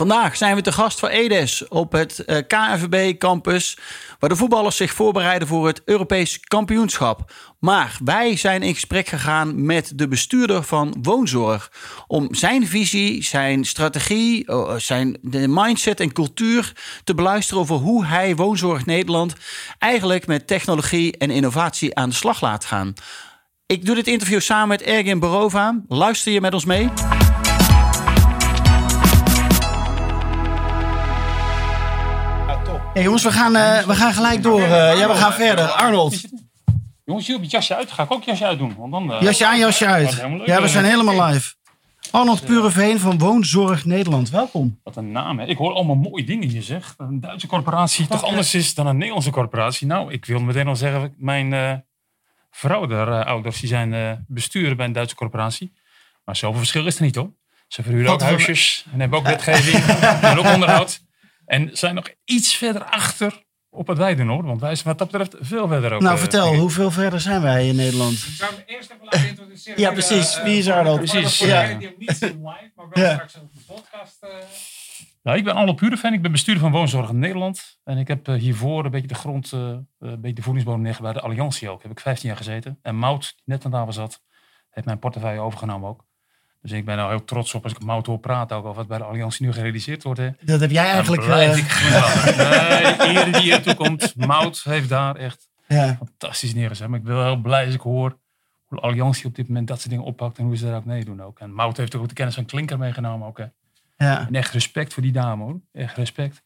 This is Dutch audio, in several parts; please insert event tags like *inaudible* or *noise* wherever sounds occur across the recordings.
Vandaag zijn we te gast voor EDES op het eh, KNVB campus, waar de voetballers zich voorbereiden voor het Europees kampioenschap. Maar wij zijn in gesprek gegaan met de bestuurder van Woonzorg om zijn visie, zijn strategie, eh, zijn mindset en cultuur te beluisteren over hoe hij Woonzorg Nederland eigenlijk met technologie en innovatie aan de slag laat gaan. Ik doe dit interview samen met Ergin Barova. Luister je met ons mee? Hey jongens, we gaan, uh, we gaan gelijk door. Uh, ja, we gaan verder. Arnold. Jongens, jullie het jasje uit. Ga ik ook jasje uitdoen. Want dan, uh, jasje aan, jasje uit. Ja, we zijn helemaal live. Arnold Pureveen van Woonzorg Nederland. Welkom. Wat een naam, hè. Ik hoor allemaal mooie dingen hier, zeg. Een Duitse corporatie toch anders is dan een Nederlandse corporatie. Nou, ik wil meteen al zeggen, mijn vrouw, daar, ouders, die zijn bestuurder bij een Duitse corporatie. Maar zoveel verschil is er niet, hoor. Ze verhuren ook huisjes en hebben ook wetgeving *laughs* en ook onderhoud. En zijn nog iets verder achter op wat wij doen hoor. Want wij zijn wat dat betreft veel verder ook. Nou, vertel, hoeveel verder zijn wij in Nederland? Ik zou hem eerst even laten introduceren. ja, precies. Wie is Arnold? Precies. Voor ja. die hem niet zien live, maar wel straks op de podcast. Uh... Nou, ik ben Arnold Purefan. Ik ben bestuurder van Woonzorg Nederland. En ik heb hiervoor een beetje de grond, uh, een beetje de voedingsbodem neergelegd bij de Alliantie ook. Heb ik 15 jaar gezeten. En Mout, die net aan tafel zat, heeft mijn portefeuille overgenomen ook. Dus ik ben er heel trots op als ik Mout hoor praten ook over wat bij de Alliantie nu gerealiseerd wordt. Hè. Dat heb jij eigenlijk... Uh... Ik nee, ere die er toe komt. Mout heeft daar echt ja. fantastisch neergezet. Maar ik ben wel heel blij als ik hoor hoe de Alliantie op dit moment dat soort dingen oppakt en hoe ze daar ook mee doen ook. En Mout heeft ook de kennis van Klinker meegenomen ook. Hè. Ja. En echt respect voor die dame hoor. Echt respect.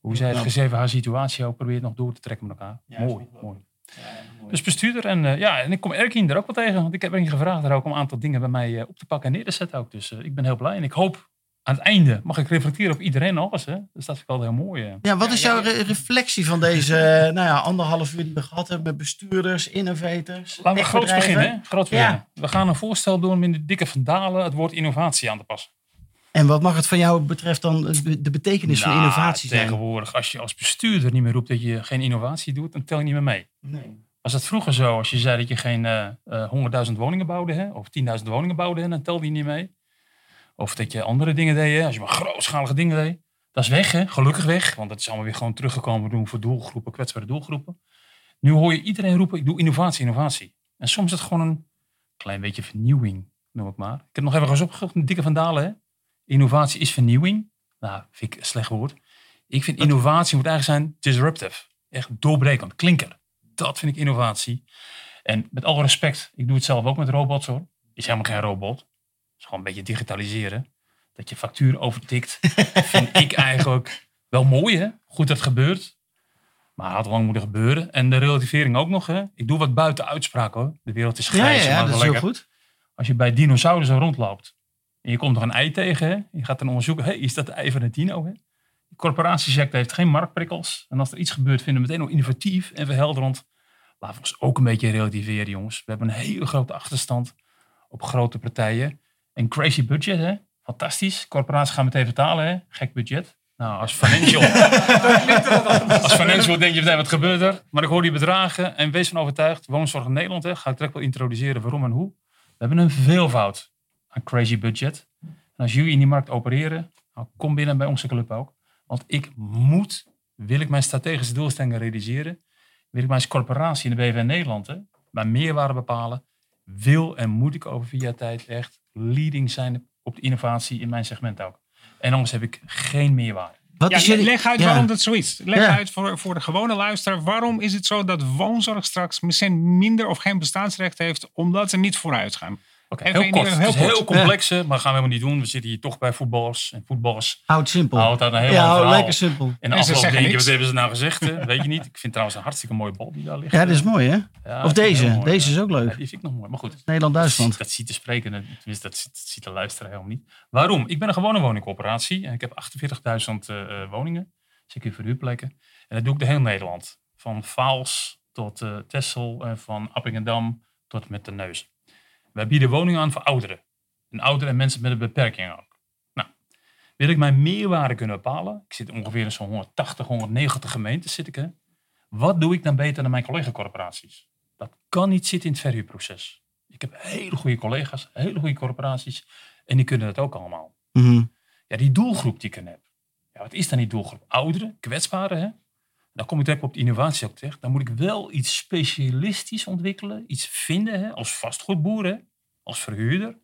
Hoe zij het gegeven haar situatie ook probeert nog door te trekken met elkaar. mooi, mooi. Ja, dus bestuurder. En, uh, ja, en ik kom Erkin er ook wel tegen. Want ik heb Erkin gevraagd daar ook om een aantal dingen bij mij uh, op te pakken en neer te zetten ook. Dus uh, ik ben heel blij. En ik hoop aan het einde mag ik reflecteren op iedereen alles. Hè? Dus dat vind ik altijd heel mooi. Ja, wat is jouw re reflectie van deze nou ja, anderhalf uur die we gehad hebben met bestuurders, innovators? Laten we groot beginnen. Groot beginnen. We gaan een voorstel doen om in de dikke vandalen het woord innovatie aan te passen. En wat mag het van jou betreft dan de betekenis nou, van innovatie zijn? Tegenwoordig, als je als bestuurder niet meer roept dat je geen innovatie doet, dan tel je niet meer mee. Nee. Was het vroeger zo, als je zei dat je geen uh, 100.000 woningen bouwde, hè, of 10.000 woningen bouwde, hè, dan telde je niet mee. Of dat je andere dingen deed, hè, als je maar grootschalige dingen deed. Dat is weg, hè? gelukkig weg, want dat is allemaal weer gewoon teruggekomen doen voor doelgroepen, kwetsbare doelgroepen. Nu hoor je iedereen roepen, ik doe innovatie, innovatie. En soms is het gewoon een klein beetje vernieuwing, noem ik maar. Ik heb nog even eens opgezocht, een dikke van Dalen. Hè? Innovatie is vernieuwing. Nou, vind ik een slecht woord. Ik vind innovatie moet eigenlijk zijn disruptive. Echt doorbrekend, klinker. Dat vind ik innovatie. En met alle respect, ik doe het zelf ook met robots hoor. Is helemaal geen robot. Het is gewoon een beetje digitaliseren. Dat je factuur overtikt, *laughs* vind ik eigenlijk wel mooi hè. Goed dat het gebeurt. Maar had lang moeten gebeuren. En de relativering ook nog hè. Ik doe wat buiten uitspraak hoor. De wereld is grijs. Ja, ja, dat is heel goed. Als je bij dinosaurussen rondloopt. En je komt er een ei tegen. Hè? Je gaat dan onderzoeken. Hey, is dat de ei van een dino? Hè? De corporatiesector heeft geen marktprikkels. En als er iets gebeurt, vinden we meteen nog innovatief en verhelderend. Laten we ons ook een beetje relativeren, jongens. We hebben een hele grote achterstand op grote partijen. Een crazy budget, hè? Fantastisch. Corporaties gaan meteen vertalen, hè? Gek budget. Nou, als financial, *laughs* als financial denk je meteen, wat gebeurt er? Maar ik hoor die bedragen en wees van overtuigd. Woonzorg in Nederland, hè? ga ik direct wel introduceren waarom en hoe. We hebben een veelvoud aan crazy budget. En als jullie in die markt opereren, nou, kom binnen bij onze club ook. Want ik moet, wil ik mijn strategische doelstellingen realiseren, wil ik mijn corporatie in de BVN Nederland, hè, mijn meerwaarde bepalen, wil en moet ik over vier jaar tijd echt leading zijn op de innovatie in mijn segment ook. En anders heb ik geen meerwaarde. Wat is jullie... Leg uit waarom dat zo is. Leg uit voor, voor de gewone luisteraar. Waarom is het zo dat woonzorg straks misschien minder of geen bestaansrecht heeft omdat ze niet vooruit gaan? Oké, heel kort. Heel, het is heel complexe, maar gaan we helemaal niet doen. We zitten hier toch bij voetballers. En voetballers Houd simpel. Houdt dat een heel ja, lekker simpel. En, ze denk je, wat hebben ze nou gezegd? Weet je niet. Ik vind trouwens een hartstikke mooie bal die daar ligt. Ja, dat is mooi hè? Ja, of deze. deze is ook leuk. Ja, die vind ik nog mooi. Maar goed. Nederland-Duitsland. Dat, ziet te spreken. Tenminste, dat, dat ziet de luisteraar helemaal niet. Waarom? Ik ben een gewone woningcorporatie. En ik heb 48.000 uh, woningen. CQ verhuurplekken. En dat doe ik door heel Nederland. Van Vaals tot uh, Texel en van Appingedam tot met de Neus. Wij bieden woningen aan voor ouderen. En ouderen en mensen met een beperking ook. Nou, wil ik mijn meerwaarde kunnen bepalen? Ik zit ongeveer in zo'n 180, 190 gemeenten zit ik. Hè? Wat doe ik dan beter dan mijn collega-corporaties? Dat kan niet zitten in het verhuurproces. Ik heb hele goede collega's, hele goede corporaties. En die kunnen dat ook allemaal. Mhm. Ja, die doelgroep die ik heb. Ja, wat is dan die doelgroep? Ouderen, kwetsbaren. Hè? Dan kom ik direct op de innovatie ook terecht. Dan moet ik wel iets specialistisch ontwikkelen. Iets vinden hè? als vastgoedboer, als verhuurder.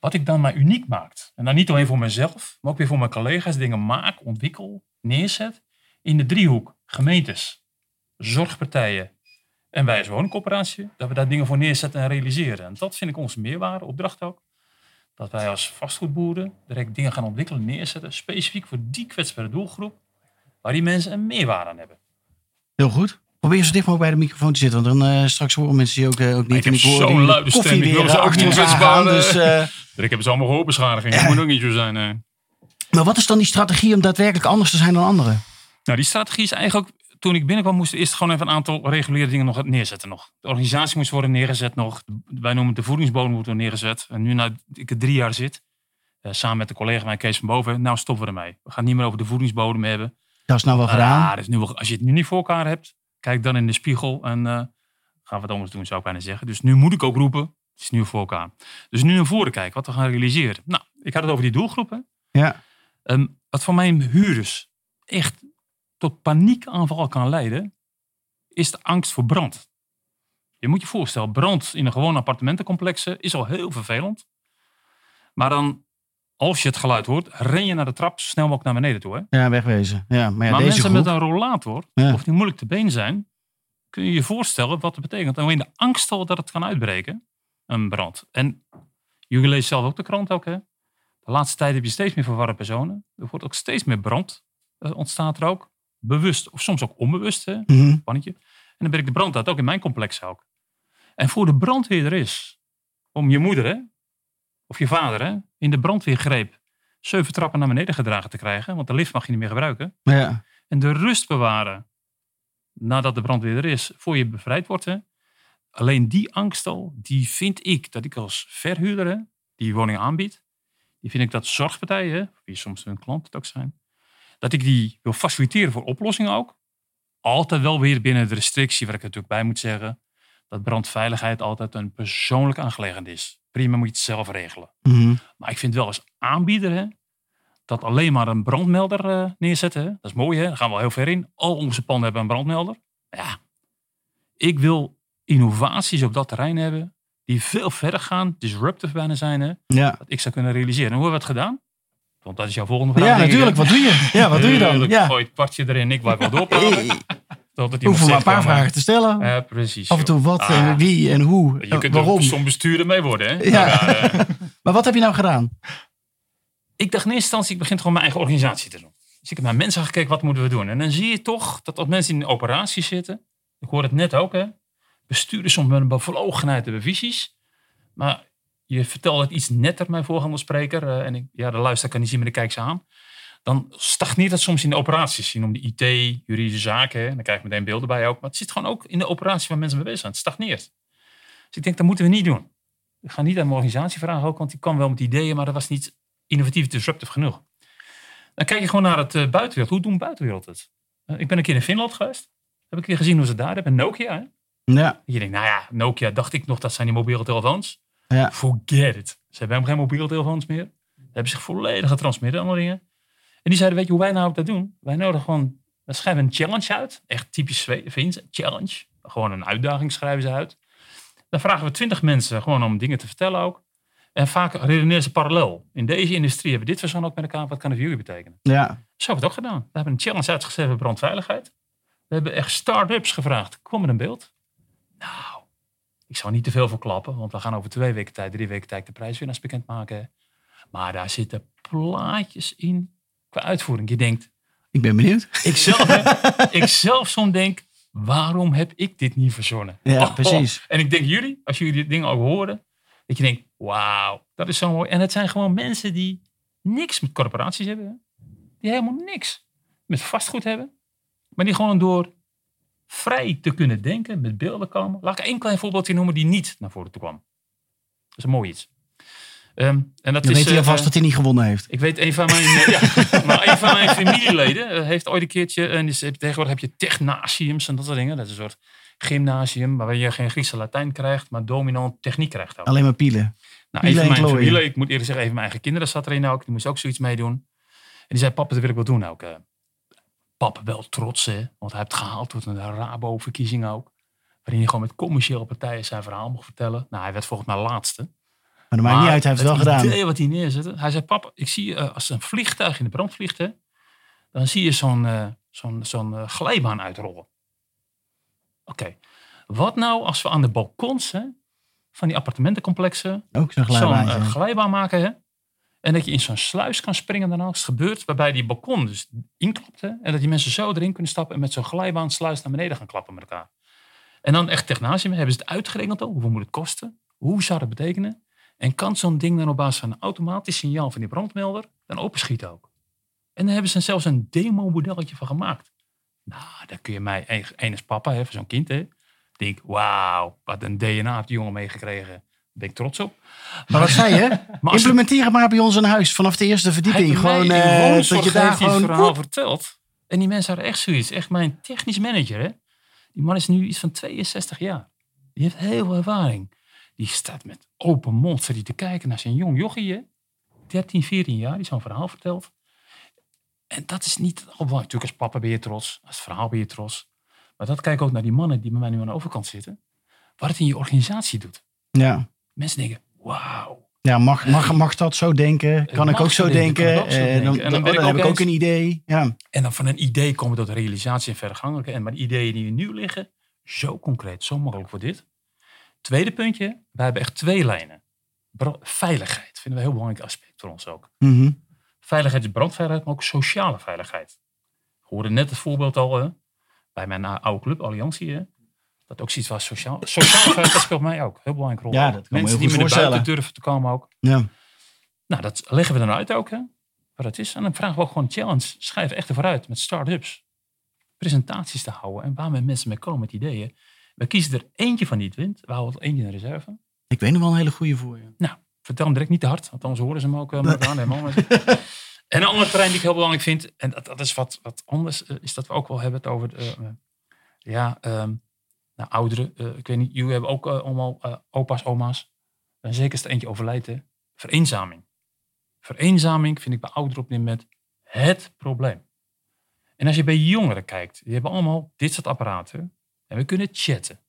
Wat ik dan maar uniek maakt. En dan niet alleen voor mezelf, maar ook weer voor mijn collega's. Dingen maak, ontwikkel, neerzet. In de driehoek. Gemeentes, zorgpartijen en wij als woningcoöperatie. Dat we daar dingen voor neerzetten en realiseren. En dat vind ik onze meerwaarde, opdracht ook. Dat wij als vastgoedboeren direct dingen gaan ontwikkelen, neerzetten. Specifiek voor die kwetsbare doelgroep. Waar die mensen een meerwaarde aan hebben. Heel goed. Probeer zo dicht mogelijk bij de microfoon te zitten. Want dan eh, straks horen mensen die ook, eh, ook niet. ik heb zo'n luide stem. Ik wil ze ook achter kwetsbaar, gaan. Dus, eh. eh, Ik heb ze allemaal gehoorbeschadiging. Dat moet ook niet zo zijn. hè. maar wat is dan die strategie om daadwerkelijk anders te zijn dan anderen? Nou, die strategie is eigenlijk ook... Toen ik binnenkwam moesten we eerst gewoon even een aantal reguliere dingen nog neerzetten nog. De organisatie moest worden neergezet nog. Wij noemen het de voedingsbodem wordt neergezet. En nu na ik er drie jaar zit, eh, samen met de collega van Kees van Boven, nou stoppen we ermee. We gaan niet meer over de voedingsbodem hebben. Dat is nou wel gedaan. Ah, dat is nu wel, als je het nu niet voor elkaar hebt, kijk dan in de spiegel en eh, gaan we het anders doen, zou ik bijna zeggen. Dus nu moet ik ook roepen, het is nu voor elkaar. Dus nu naar voren kijken, wat we gaan realiseren. Nou, ik had het over die doelgroepen. Ja. Ehm, wat voor mijn huurders echt tot paniekaanval kan leiden, is de angst voor brand. Je moet je voorstellen, brand in een gewone appartementencomplexen is al heel vervelend. Maar dan, als je het geluid hoort, ren je naar de trap zo snel mogelijk naar beneden toe. Hè? Ja, wegwezen. Ja, maar ja, maar deze mensen groep... met een rollator, Ja. of die moeilijk te been zijn, kun je je voorstellen wat het betekent. Alleen de angst al dat het kan uitbreken, een brand. En jullie lezen zelf ook de krant ook, hè? De laatste tijd heb je steeds meer verwarde personen. Er wordt ook steeds meer brand, eh, ontstaat er ook. Bewust of soms ook onbewust, hè? Mhm. Pannetje. En dan ben ik de brand uit, ook in mijn complex ook. En voor de brandweer er is, om je moeder, hè? Of je vader, hè? In de brandweergreep zeven trappen naar beneden gedragen te krijgen, want de lift mag je niet meer gebruiken Ja. en de rust bewaren nadat de brandweer er is, voor je bevrijd wordt. Hè? Alleen die angst al, die vind ik dat ik als verhuurder hè, die woning aanbiedt, die vind ik dat zorgpartijen, wie soms hun klant ook zijn, dat ik die wil faciliteren voor oplossingen ook. Altijd wel weer binnen de restrictie, waar ik natuurlijk bij moet zeggen, dat brandveiligheid altijd een persoonlijke aangelegenheid is. Prima moet je het zelf regelen. Mhm. Maar ik vind wel als aanbieder hè, dat alleen maar een brandmelder eh, neerzetten. Hè, dat is mooi, hè? daar gaan we wel heel ver in. Al onze panden hebben een brandmelder. Ja, ik wil innovaties op dat terrein hebben die veel verder gaan, disruptive bijna zijn, hè, Ja. dat ik zou kunnen realiseren. En hoe hebben we het gedaan? Want dat is jouw volgende vraag. ja, natuurlijk. Wat doe je? Ja, wat doe je dan? Ja. Gooi het kwartje erin, ik blijf wel doorpraten. Iemand hoef maar een paar vragen te stellen. Ja, precies. Af en toe wat Ah, en wie en hoe. Je kunt waarom. er soms bestuurder mee worden, hè? Ja. Maar, eh, *laughs* Maar wat heb je nou gedaan? ik dacht in eerste instantie, ik begin gewoon mijn eigen organisatie te doen. Dus ik heb naar mensen gekeken, wat moeten we doen? En dan zie je toch dat als mensen in een operatie zitten, ik hoor het net ook, hè, besturen soms met een bevlogenheid hebben visies. Maar je vertelt het iets netter, mijn voorganderspreker, eh, en ik, ja, de luisteraar kan niet zien, maar ik kijk ze aan. Dan stagneert het soms in de operaties. Zien om de IT, juridische zaken, en dan krijg ik meteen beelden bij ook. Maar het zit gewoon ook in de operatie waar mensen mee bezig zijn. Het stagneert. Dus ik denk, dat moeten we niet doen. Ik ga niet aan mijn organisatie vragen ook, want die kwam wel met ideeën, maar dat was niet innovatief, disruptive genoeg. Dan kijk je gewoon naar het eh, buitenwereld. Hoe doen buitenwereld het? Eh, ik ben een keer in Finland geweest. Heb ik keer gezien hoe ze daar hebben. Nokia. Hè? Ja. Je denkt, nou ja, Nokia dacht ik nog, dat zijn die mobiele telefoons. Ja. Forget it. Ze hebben helemaal geen mobiele telefoons meer. Ze hebben zich volledig getransmitteerd en allemaal dingen. En die zeiden, weet je hoe wij nou ook dat doen? Wij nodigen gewoon, we schrijven een challenge uit. Echt typisch Fins, challenge. Gewoon een uitdaging schrijven ze uit. Dan vragen we twintig mensen gewoon om dingen te vertellen ook. En vaak redeneren ze parallel. In deze industrie hebben we dit verzonnen ook met elkaar. Wat kan het voor jullie betekenen? Ja. Zo hebben we het ook gedaan. We hebben een challenge uitgeschreven brandveiligheid. We hebben echt start-ups gevraagd. Kom met een beeld. Nou, ik zou niet te veel verklappen. Want we gaan over twee weken tijd, drie weken tijd de prijswinnaars bekendmaken. Maar daar zitten plaatjes in qua uitvoering. Je denkt, Ik ben benieuwd. ik zelf, *laughs* ik zelf soms denk, waarom heb ik dit niet verzonnen? Ja, Oh, precies. oh. En ik denk jullie, als jullie dit dingen ook horen, dat je denkt, wauw, dat is zo mooi. En het zijn gewoon mensen die niks met corporaties hebben. hè. Die helemaal niks. met vastgoed hebben. Maar die gewoon door vrij te kunnen denken, met beelden komen. Laat ik één klein voorbeeldje noemen die niet naar voren toe kwam. Dat is een mooi iets. Ehm, en dat Dan is, weet hij eh, alvast dat hij niet gewonnen heeft. ik weet, een van mijn, eh, ja, *laughs* maar een van mijn familieleden eh, heeft ooit een keertje, en is, tegenwoordig heb je technasiums en dat soort dingen. Dat is een soort gymnasium waar je geen Griekse Latijn krijgt, maar dominant techniek krijgt ook. Alleen maar pielen. Nou, Pielen van en mijn klooien. familie, ik moet eerlijk zeggen, even mijn eigen kinderen zat erin ook. Die moest ook zoiets meedoen. En die zei, papa, dat wil ik wel doen ook. eh. Papa wel trots, hè. Want hij heeft gehaald tot een Rabo-verkiezing ook. Waarin hij gewoon met commerciële partijen zijn verhaal mocht vertellen. Nou, hij werd volgens mij laatste. Maar dat maakt niet uit, hij heeft het wel gedaan. idee wat hij neerzette. Hij zei, papa, ik zie eh, als een vliegtuig in de brand vliegt, hè, dan zie je zo'n eh, zo'n zo'n eh, glijbaan uitrollen. Oké, wat nou als we aan de balkons hè, van die appartementencomplexen Ook zo'n glijbaan maken, hè? En dat je in zo'n sluis kan springen daarna als het gebeurt, waarbij die balkon dus inklapt, hè? En dat die mensen zo erin kunnen stappen en met zo'n glijbaan sluis naar beneden gaan klappen met elkaar. En dan echt technasium, hebben ze het uitgerekend al? Hoeveel moet het kosten? Hoe zou dat betekenen? En kan zo'n ding dan op basis van een automatisch signaal van die brandmelder dan openschieten ook? En dan hebben ze zelfs een demo-modelletje van gemaakt. Nou, daar kun je mij, een een is papa, hè, voor zo'n kind, hè. Denk, wauw, wat een DNA heeft die jongen meegekregen. Daar ben ik trots op. Maar wat zei je? *laughs* Maar Implementeer het maar bij ons in huis. Vanaf de eerste verdieping. Gewoon eh, dat je daar gewoon... verhaal verteld. En die mensen hadden echt zoiets. Echt mijn technisch manager. Hè? Die man is nu iets van 62 jaar. Die heeft heel veel ervaring. Die staat met open mond zit hij te kijken naar zijn jong jochie. Hè? 13, 14 jaar. Die zo'n verhaal vertelt. En dat is niet al belangrijk. Natuurlijk als papa ben je trots. Als verhaal ben je trots. Maar dat kijk ook naar die mannen die bij mij nu aan de overkant zitten. Wat het in je organisatie doet. Ja. Mensen denken, wauw. Ja, mag, mag, mag dat zo denken? Kan ik mag ook zo zo denken, denken? kan ik ook zo Eh, denken. dan, En dan dan heb ik ook een idee. Ja. En dan van een idee komen tot realisatie en vergangelijke. En maar de ideeën die nu liggen, zo concreet, zo mogelijk voor dit. Tweede puntje, wij hebben echt twee lijnen. Bra- Veiligheid vinden we een heel belangrijk aspect voor ons ook. Mhm. Veiligheid is brandveiligheid, maar ook sociale veiligheid. We hoorden net het voorbeeld al hè, bij mijn eh, oude club, Alliantie. Hè, dat ook zoiets was sociaal. Sociale *coughs* veiligheid speelt mij ook. Heel belangrijke rol. Ja, dat Mensen die met naar buiten durven te komen ook. Ja. Nou, dat leggen we dan uit ook, hè, wat het is. En dan vragen we ook gewoon een challenge. Schrijf echt ervoor uit met start-ups. Presentaties te houden en waar mensen mee komen met ideeën. We kiezen er eentje van die het wint. We houden er eentje in de reserve. Ik weet nog wel een hele goede voor je. Nou, vertel hem direct niet te hard, want anders horen ze hem ook uh, aannemen. En een ander terrein die ik heel belangrijk vind, en dat, dat is wat, wat anders, eh, is dat we ook wel hebben het over de, eh, ja, ehm, nou, ouderen. ik weet niet, jullie hebben ook allemaal opa's, oma's. En zeker er eentje overlijdt, hè. Vereenzaming. Vereenzaming vind ik bij ouderen op dit moment het probleem. En als je bij jongeren kijkt, die hebben allemaal dit soort apparaten. En we kunnen chatten.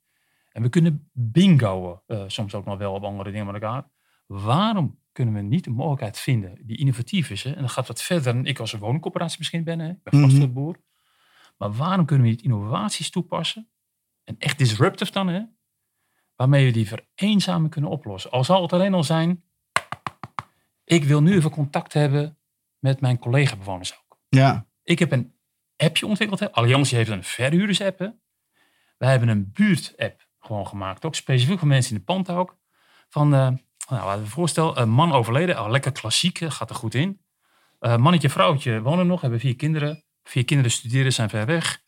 En we kunnen bingoen, eh, soms ook nog wel op andere dingen met elkaar. Waarom kunnen we niet een mogelijkheid vinden die innovatief is? Hè? En dat gaat wat verder dan ik als een woningcoöperatie misschien ben. Hè? Ik ben Mhm. vastgoedboer. Maar waarom kunnen we niet innovaties toepassen? En echt disruptive dan, hè? Waarmee we die vereenzaming kunnen oplossen. Al zal het alleen al zijn, ik wil nu even contact hebben met mijn collega-bewoners ook. Ja. Ik heb een appje ontwikkeld. Hè. Alliantie heeft een verhuurders-app. Wij hebben een buurt-app gewoon gemaakt. Ook specifiek voor mensen in de pand ook. Van, eh nou, laten we voorstellen, een man overleden. Oh, lekker klassiek, eh, gaat er goed in. Eh, mannetje, vrouwtje wonen nog, hebben vier kinderen. Vier kinderen studeren, zijn ver weg.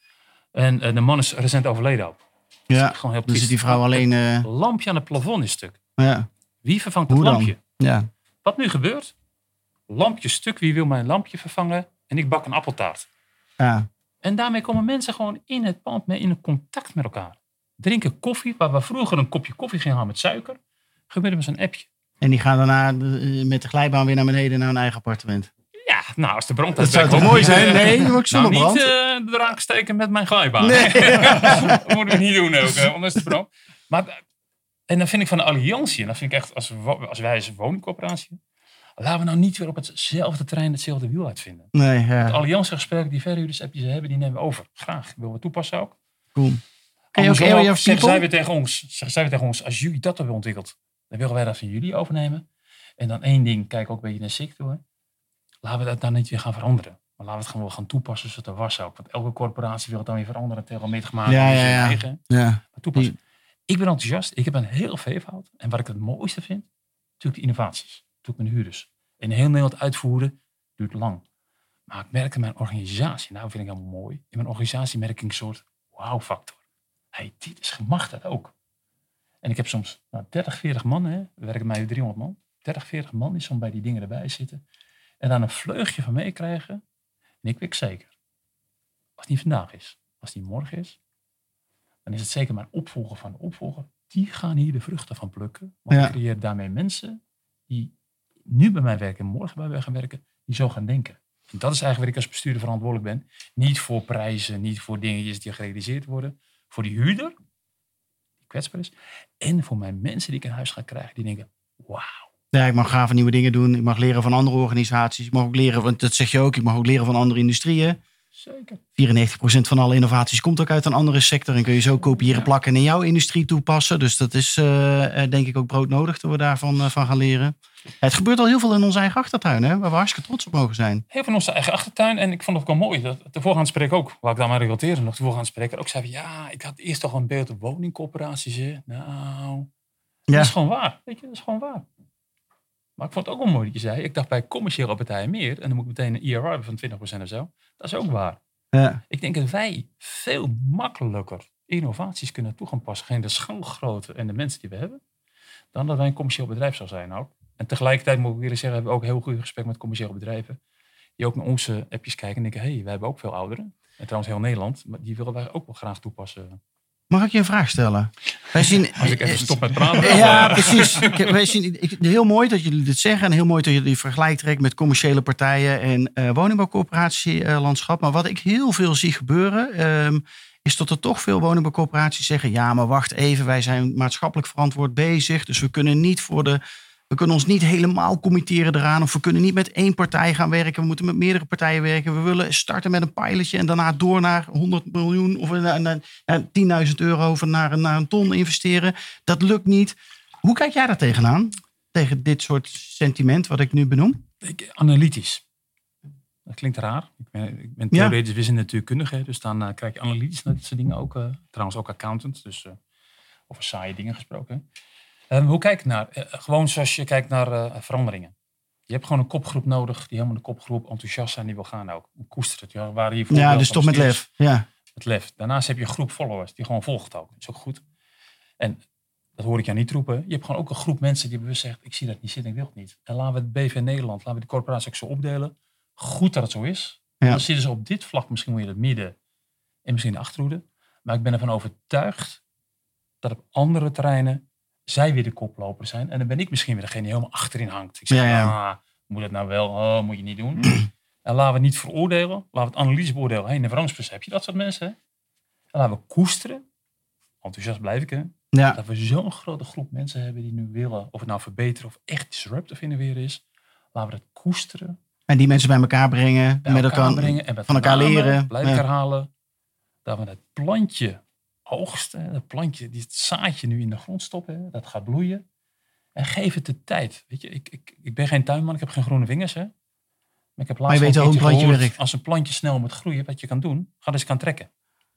En de man is recent overleden ook. ja. Gewoon heel Dan zit die vrouw alleen... Lampje aan het plafond is stuk. ja. Wie vervangt het Hoe dan? lampje? Ja. Wat nu gebeurt? Lampje stuk, wie wil mijn lampje vervangen? En ik bak een appeltaart. Ja. En daarmee komen mensen gewoon in het pand mee in contact met elkaar. Drinken koffie, waar we vroeger een kopje koffie gingen halen met suiker, gebeurde met zo'n appje. En die gaan daarna eh, met de glijbaan weer naar beneden naar hun eigen appartement. Ja, nou, als de brand Dat zou toch moet mooi *laughs* ik zijn? Nee, ook zonder nou, brand. niet eh, de draak steken met mijn glijbaan. Nee. *laughs* dat moeten we niet doen ook, hè, anders de brand. Maar, eh, en dan vind ik van de alliantie, en dat vind ik echt, als, als wij als woningcoöperatie, laten we nou niet weer op hetzelfde terrein hetzelfde wiel uitvinden. Nee, ja. De alliantiegesprekken, die verhuurders app die ze hebben, die nemen we over. Graag, willen we toepassen ook. Cool. Je ook zeggen zij weer tegen ons, zeggen zij weer tegen ons, als jullie dat hebben ontwikkeld, dan willen wij dat van jullie overnemen. En dan één ding, kijk ook een beetje naar SICK toe. hè. Laten we dat dan niet weer gaan veranderen. Maar laten we het gewoon wel gaan toepassen zoals het er was ook. Want elke corporatie wil het dan weer veranderen tegen meter gemaakt. Ja, ja, ja. Ja. Maar toepassen. Ik ben enthousiast. Ik heb een heel veelvoud. En wat ik het mooiste vind, natuurlijk de innovaties. Natuurlijk met de huurders. In heel Nederland uitvoeren duurt lang. Maar ik merk in mijn organisatie, nou vind ik helemaal mooi. In mijn organisatie merk ik een soort wow-factor. Hey, dit is gemachtigd ook. En ik heb soms nou, 30, 40 man, hè. we werken mij 300 man. 30, 40 man die soms bij die dingen erbij zitten. En dan een vleugje van meekrijgen. En ik weet zeker, als het niet vandaag is, als het niet morgen is, dan is het zeker mijn opvolger van de opvolger. Die gaan hier de vruchten van plukken. Want Ja. ik creëer daarmee mensen die nu bij mij werken en morgen bij mij gaan werken, die zo gaan denken. En dat is eigenlijk waar ik als bestuurder verantwoordelijk ben. Niet voor prijzen, niet voor dingetjes die gerealiseerd worden. Voor die huurder, die kwetsbaar is. En voor mijn mensen die ik in huis ga krijgen, die denken, wauw. Ja, ik mag gave nieuwe dingen doen. Ik mag leren van andere organisaties. Ik mag ook leren, want dat zeg je ook, ik mag ook leren van andere industrieën. Zeker. 94% van alle innovaties komt ook uit een andere sector. En kun je zo kopiëren, plakken en in jouw industrie toepassen. Dus dat is eh, eh, denk ik ook broodnodig dat we daarvan eh, van gaan leren. Het gebeurt al heel veel in onze eigen achtertuin, hè, waar we hartstikke trots op mogen zijn. Heel van onze eigen achtertuin. En ik vond het ook wel mooi. Dat de voorgaande spreker ook, waar ik dan maar relateren nog, de voorgaande spreker ook zei ja, ik had eerst toch een beeld op woningcorporaties. Nou, dat is gewoon waar. Weet je, dat is gewoon waar. Maar ik vond het ook wel mooi dat je zei, ik dacht bij commerciële partijen meer. En dan moet ik meteen een IRR hebben van 20% of zo. Dat is ook waar. Ja. Ik denk dat wij veel makkelijker innovaties kunnen toe gaan passen. Geen de schaalgrootte en de mensen die we hebben. Dan dat wij een commercieel bedrijf zou zijn ook. En tegelijkertijd moet ik weer zeggen, hebben we ook heel goed gesprek met commerciële bedrijven. Die ook naar onze appjes kijken en denken, hé, hey, wij hebben ook veel ouderen. En trouwens heel Nederland, maar die willen wij ook wel graag toepassen. Mag ik je een vraag stellen? Wij zien, Als ik even stop met praten. Ja, precies. Wij zien, heel mooi dat jullie dit zeggen. En heel mooi dat je die vergelijk trekt met commerciële partijen en woningbouwcoöperatielandschap. maar wat ik heel veel zie gebeuren, ehm, is dat er toch veel woningbouwcoöperaties zeggen: ja, maar wacht even, wij zijn maatschappelijk verantwoord bezig. Dus we kunnen niet voor de. We kunnen ons niet helemaal committeren eraan. Of we kunnen niet met één partij gaan werken. We moeten met meerdere partijen werken. We willen starten met een pilotje en daarna door naar 100 miljoen of naar, naar, naar 10.000 euro of naar, een- naar een ton investeren. Dat lukt niet. Hoe kijk jij daar tegenaan? Tegen dit soort sentiment wat ik nu benoem? Ik, analytisch. Dat klinkt raar. Ik ben, ik ben Ja. theoretisch wiskunde natuurkundige. Dus dan eh, kijk je analytisch naar dit soort dingen ook. eh, trouwens ook accountant. Dus eh, over saaie dingen gesproken. Eh, hoe kijk ik naar? Eh, gewoon zoals je kijkt naar eh, veranderingen. Je hebt gewoon een kopgroep nodig. Die helemaal de kopgroep enthousiast zijn. Die wil gaan ook. Koester het. Ja, waar hier Ja, dus toch met lef. Ja. het lef. Daarnaast heb je een groep followers die gewoon volgt ook. Dat is ook goed. En dat hoor ik jou niet roepen. Je hebt gewoon ook een groep mensen die bewust zegt, ik zie dat niet zitten, ik wil het niet. En laten we het BV Nederland, laten we de corporatie ook zo opdelen. Goed dat het zo is. Ja. Dan zitten ze op dit vlak misschien moet je het midden en misschien de achterhoede. Maar ik ben ervan overtuigd dat op andere terreinen zij weer de koploper zijn. En dan ben ik misschien weer degene die helemaal achterin hangt. Ik zeg, Ja, ja. ah, moet dat nou wel? Oh, moet je niet doen. *clears throat* en laten we het niet veroordelen. Laten we het analyse beoordelen. Hey, een veranderingsproces, heb je dat soort mensen? hè? En laten we koesteren. Enthousiast blijf ik, hè? Ja. Dat we zo'n grote groep mensen hebben die nu willen, of het nou verbeteren of echt disruptive innoveren is. Laten we dat koesteren. En die mensen bij elkaar brengen. bij met elkaar, brengen en met van elkaar leren. Blijf Ja. herhalen. Dat we het plantje oogsten. Dat plantje, die het zaadje nu in de grond stoppen. hè, Dat gaat bloeien. En geef het de tijd. Weet je, ik, ik, ik ben geen tuinman, ik heb geen groene vingers. Hè? Maar ik heb je laatst weet wel hoe een keertje plantje gehoord, werkt. Als een plantje snel moet groeien, wat je kan doen, ga dus kan trekken.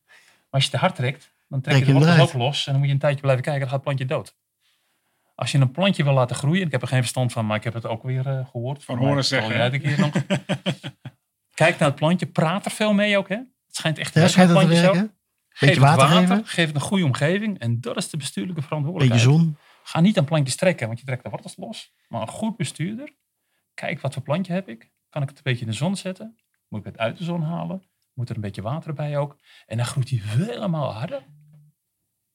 Maar als je te hard trekt, dan trek, Trek je je de ook los. En dan moet je een tijdje blijven kijken, dan gaat het plantje dood. Als je een plantje wil laten groeien, ik heb er geen verstand van, maar ik heb het ook weer eh, gehoord. Van horen zeggen, nog. *laughs* Kijk naar het plantje, praat er veel mee ook. Hè? Het schijnt echt Ja, schijnt dat te werken? Geef Beetje het water water, geven? geef het een goede omgeving. En dat is de bestuurlijke Beetje verantwoordelijkheid. zon. Ga niet aan plantjes trekken, want je trekt de wortels los. Maar een goed bestuurder, kijk wat voor plantje heb ik. Kan ik het een beetje in de zon zetten? Moet ik het uit de zon halen? Moet er een beetje water bij ook? En dan groeit hij helemaal harder.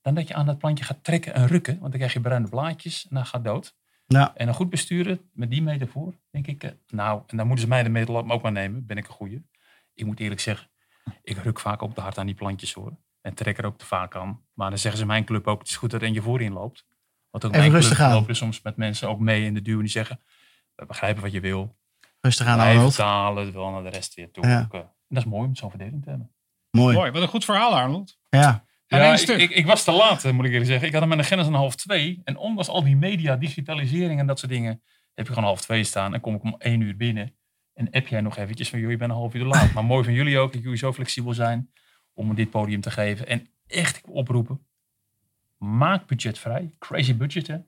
Dan dat je aan dat plantje gaat trekken en rukken. Want dan krijg je bruine blaadjes en dan gaat dood. Nou, En een goed bestuurder, met die metafoor, denk ik, eh, nou, en dan moeten ze mij de metafoor ook maar nemen, ben ik een goeie. Ik moet eerlijk zeggen, ik ruk vaak ook te hard aan die plantjes hoor. En trek er ook te vaak aan. Maar dan zeggen ze mijn club ook, het is goed dat er eentje voorin loopt. Want ook Even mijn rustig club aan. lopen soms met mensen ook mee in de duw en die zeggen, we begrijpen wat je wil. rustig aan Wij Arnold. vertalen wel naar de rest weer toe. Ja. Eh, En dat is mooi om zo'n verdeling te hebben. Mooi. Mooi, wat een goed verhaal Arnold. Ja. En Ja, ik, ik, ik was te laat, eh, moet ik eerlijk zeggen. Ik had hem aan de grens een half twee. En ondanks al die media, digitalisering en dat soort dingen, heb je gewoon half twee staan. En kom ik om één uur binnen. En app jij nog eventjes van, joh, je bent een half uur te laat. maar mooi van jullie ook, dat jullie zo flexibel zijn om dit podium te geven. En echt oproepen, maak budgetvrij. Crazy budgetten.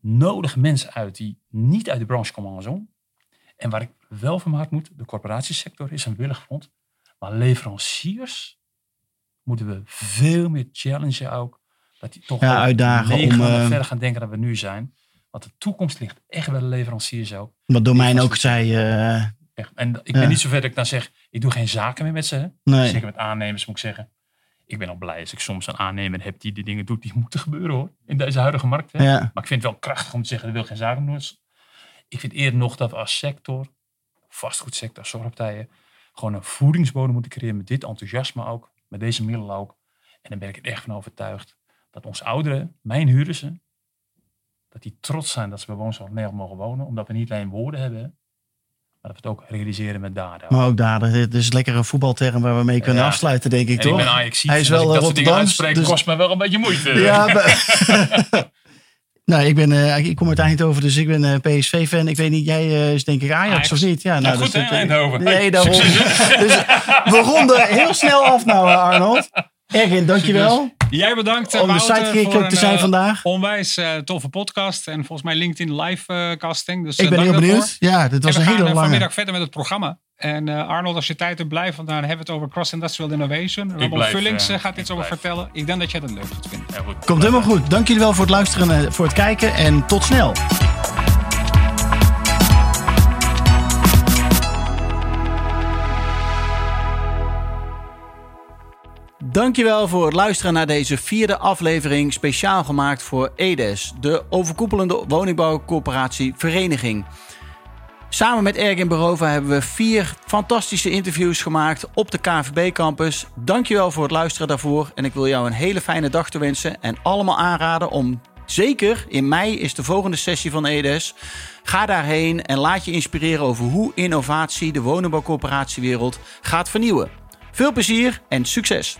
Nodig mensen uit die niet uit de branche komen andersom. En waar ik wel van hard moet, de corporatiesector is een willig front. Maar leveranciers moeten we veel meer challengen ook. Dat die toch ja, uitdagen om uh, verder gaan denken dan we nu zijn. Want de toekomst ligt echt bij de leveranciers ook. Wat Domein ook zei. Uh, echt. En ik ben niet zover dat ik dan zeg, ik doe geen zaken meer met ze. Nee. Zeker met aannemers moet ik zeggen. Ik ben al blij als ik soms een aannemer heb die de dingen doet die moeten gebeuren hoor. In deze huidige markt. Hè. Maar ik vind het wel krachtig om te zeggen, ik wil geen zaken doen. Ik vind eerder nog dat we als sector, vastgoedsector, zorgpartijen, gewoon een voedingsbodem moeten creëren met dit enthousiasme ook. Met deze middelen ook. En dan ben ik er echt van overtuigd dat onze ouderen, mijn huurders, dat die trots zijn dat ze bij woonzorg Nederland mogen wonen. Omdat we niet alleen woorden hebben, maar dat we het ook realiseren met daden. Maar ook daden. Dit is lekkere voetbalterm waar we mee kunnen afsluiten, denk ik, en toch? Ik ben Ajax Hij is wel dat soort dingen uitspreken, dus... kost me wel een beetje moeite. *laughs* Ja, *laughs* Nou, ik, ben, uh, ik kom uit Eindhoven, dus ik ben uh, eh, PSV-fan. Ik weet niet, jij uh, is denk ik Ajax, Ajax, of niet? Ja, nou, goed, dat, Eindhoven. Nee, daarom. *laughs* dus we ronden heel snel af nou, Arnold. Ergin, dankjewel. Jij bedankt om de sidekick ook te zijn vandaag. Onwijs uh, toffe podcast en volgens mij LinkedIn live uh, casting. Dus, ik ben heel benieuwd. Ja, dit was een hele lange. vanmiddag verder met het programma. En uh, Arnold, als je tijd hebt, blijf, want dan hebben we het over Cross-Industrial Innovation. Robert Vullings uh, gaat iets over vertellen. Ik denk dat jij dat leuk gaat vinden. Ja, goed. Komt helemaal goed. Dank jullie wel voor het luisteren en voor het kijken. En tot snel. Dankjewel voor het luisteren naar deze vierde aflevering speciaal gemaakt voor EDES, de overkoepelende woningbouwcoöperatie Vereniging. Samen met Ergin Berova hebben we vier fantastische interviews gemaakt op de KVB-campus. Dankjewel voor het luisteren daarvoor. En ik wil jou een hele fijne dag toewensen. En allemaal aanraden om, zeker in mei is de volgende sessie van EDES. Ga daarheen en laat je inspireren over hoe innovatie de woningbouwcoöperatiewereld gaat vernieuwen. Veel plezier en succes!